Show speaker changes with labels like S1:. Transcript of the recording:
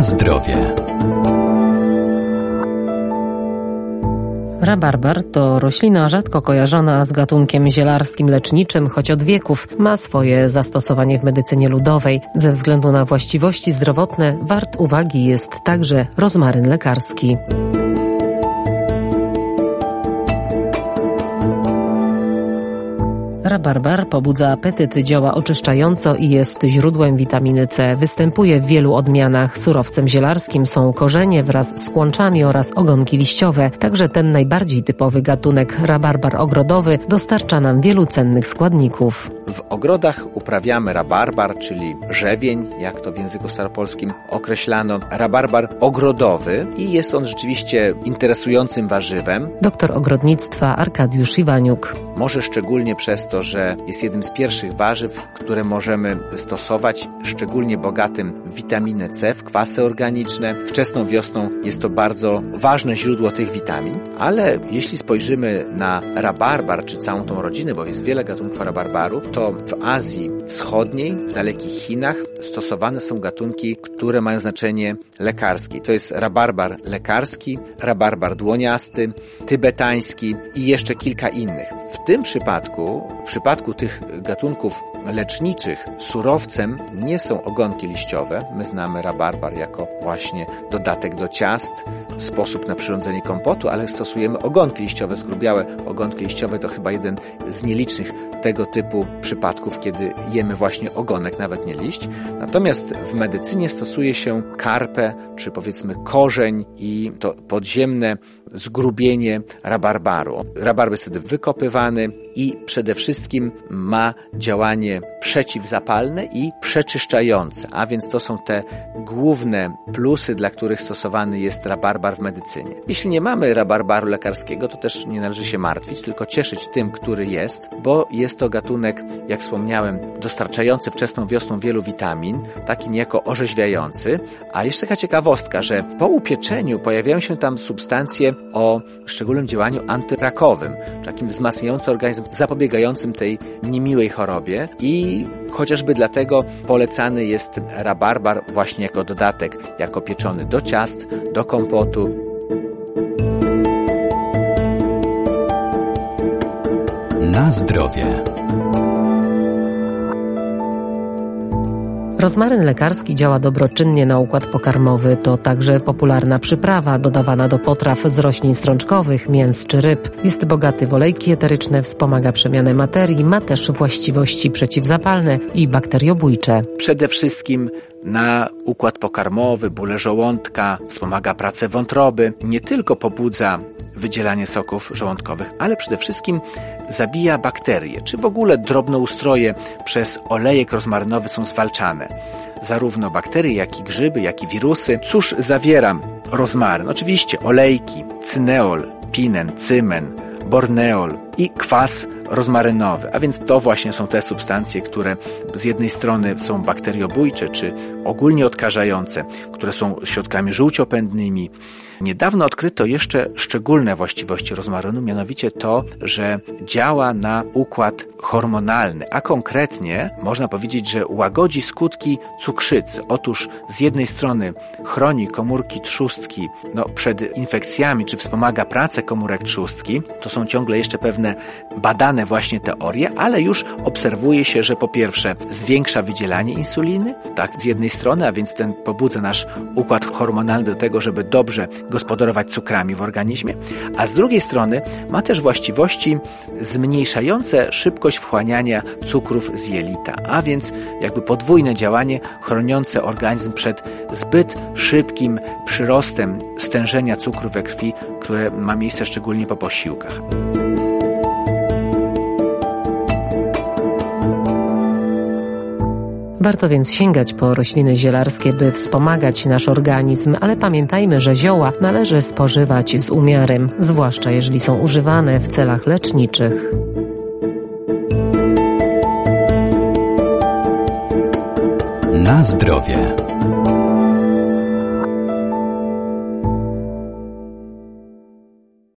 S1: Na zdrowie.
S2: Rabarbar to roślina rzadko kojarzona z gatunkiem zielarskim leczniczym, choć od wieków ma swoje zastosowanie w medycynie ludowej. Ze względu na właściwości zdrowotne wart uwagi jest także rozmaryn lekarski. Rabarbar pobudza apetyt, działa oczyszczająco i jest źródłem witaminy C. Występuje w wielu odmianach. Surowcem zielarskim są korzenie wraz z kłączami oraz ogonki liściowe. Także ten najbardziej typowy gatunek rabarbar ogrodowy dostarcza nam wielu cennych składników.
S3: W ogrodach uprawiamy rabarbar, czyli rzewień, jak to w języku staropolskim określano, rabarbar ogrodowy i jest on rzeczywiście interesującym warzywem.
S2: Doktor ogrodnictwa Arkadiusz Iwaniuk.
S3: Może szczególnie przez to, że jest jednym z pierwszych warzyw, które możemy stosować, szczególnie bogatym w witaminę C, w kwasy organiczne. Wczesną wiosną jest to bardzo ważne źródło tych witamin, ale jeśli spojrzymy na rabarbar, czy całą tą rodzinę, bo jest wiele gatunków rabarbaru, to w Azji Wschodniej, w dalekich Chinach stosowane są gatunki, które mają znaczenie lekarskie. To jest rabarbar lekarski, rabarbar dłoniasty, tybetański i jeszcze kilka innych. W tym przypadku, w przypadku tych gatunków leczniczych, surowcem nie są ogonki liściowe. My znamy rabarbar jako właśnie dodatek do ciast, sposób na przyrządzenie kompotu, ale stosujemy ogonki liściowe, skrubiałe ogonki liściowe to chyba jeden z nielicznych tego typu przypadków, kiedy jemy właśnie ogonek, nawet nie liść. Natomiast w medycynie stosuje się karpę, czy powiedzmy korzeń i to podziemne zgrubienie rabarbaru. Rabarbar jest wtedy wykopywany i przede wszystkim ma działanie przeciwzapalne i przeczyszczające, a więc to są te główne plusy, dla których stosowany jest rabarbar w medycynie. Jeśli nie mamy rabarbaru lekarskiego, to też nie należy się martwić, tylko cieszyć tym, który jest, bo jest to gatunek, jak wspomniałem, dostarczający wczesną wiosną wielu witamin, taki niejako orzeźwiający, a jeszcze taka ciekawostka, że po upieczeniu pojawiają się tam substancje o szczególnym działaniu antyrakowym, takim wzmacniającym organizm, zapobiegającym tej niemiłej chorobie i chociażby dlatego polecany jest rabarbar właśnie jako dodatek, jako pieczony do ciast, do kompotu.
S1: Na zdrowie.
S2: Rozmaryn lekarski działa dobroczynnie na układ pokarmowy. To także popularna przyprawa dodawana do potraw z roślin strączkowych, mięs czy ryb. Jest bogaty w olejki eteryczne, wspomaga przemianę materii, ma też właściwości przeciwzapalne i bakteriobójcze.
S3: Przede wszystkim na układ pokarmowy, bóle żołądka, wspomaga pracę wątroby, nie tylko pobudza wydzielanie soków żołądkowych, ale przede wszystkim zabija bakterie, czy w ogóle drobnoustroje przez olejek rozmarynowy są zwalczane. Zarówno bakterie, jak i grzyby, jak i wirusy. Cóż zawiera rozmaryn? Oczywiście olejki, cyneol, pinen, cymen, borneol i kwas rozmarynowy, a więc to właśnie są te substancje, które z jednej strony są bakteriobójcze czy ogólnie odkażające, które są środkami żółciopędnymi. Niedawno odkryto jeszcze szczególne właściwości rozmarynu, mianowicie to, że działa na układ hormonalny, a konkretnie można powiedzieć, że łagodzi skutki cukrzycy. Otóż z jednej strony chroni komórki trzustki no, przed infekcjami, czy wspomaga pracę komórek trzustki. To są ciągle jeszcze pewne badane właśnie teorie, ale już obserwuje się, że po pierwsze zwiększa wydzielanie insuliny, tak, z jednej strony, a więc ten pobudza nasz układ hormonalny do tego, żeby dobrze gospodarować cukrami w organizmie, a z drugiej strony ma też właściwości zmniejszające szybkość wchłaniania cukrów z jelita, a więc jakby podwójne działanie chroniące organizm przed zbyt szybkim przyrostem stężenia cukru we krwi, które ma miejsce szczególnie po posiłkach.
S2: Warto więc sięgać po rośliny zielarskie, by wspomagać nasz organizm, ale pamiętajmy, że zioła należy spożywać z umiarem, zwłaszcza jeżeli są używane w celach leczniczych.
S1: Na zdrowie.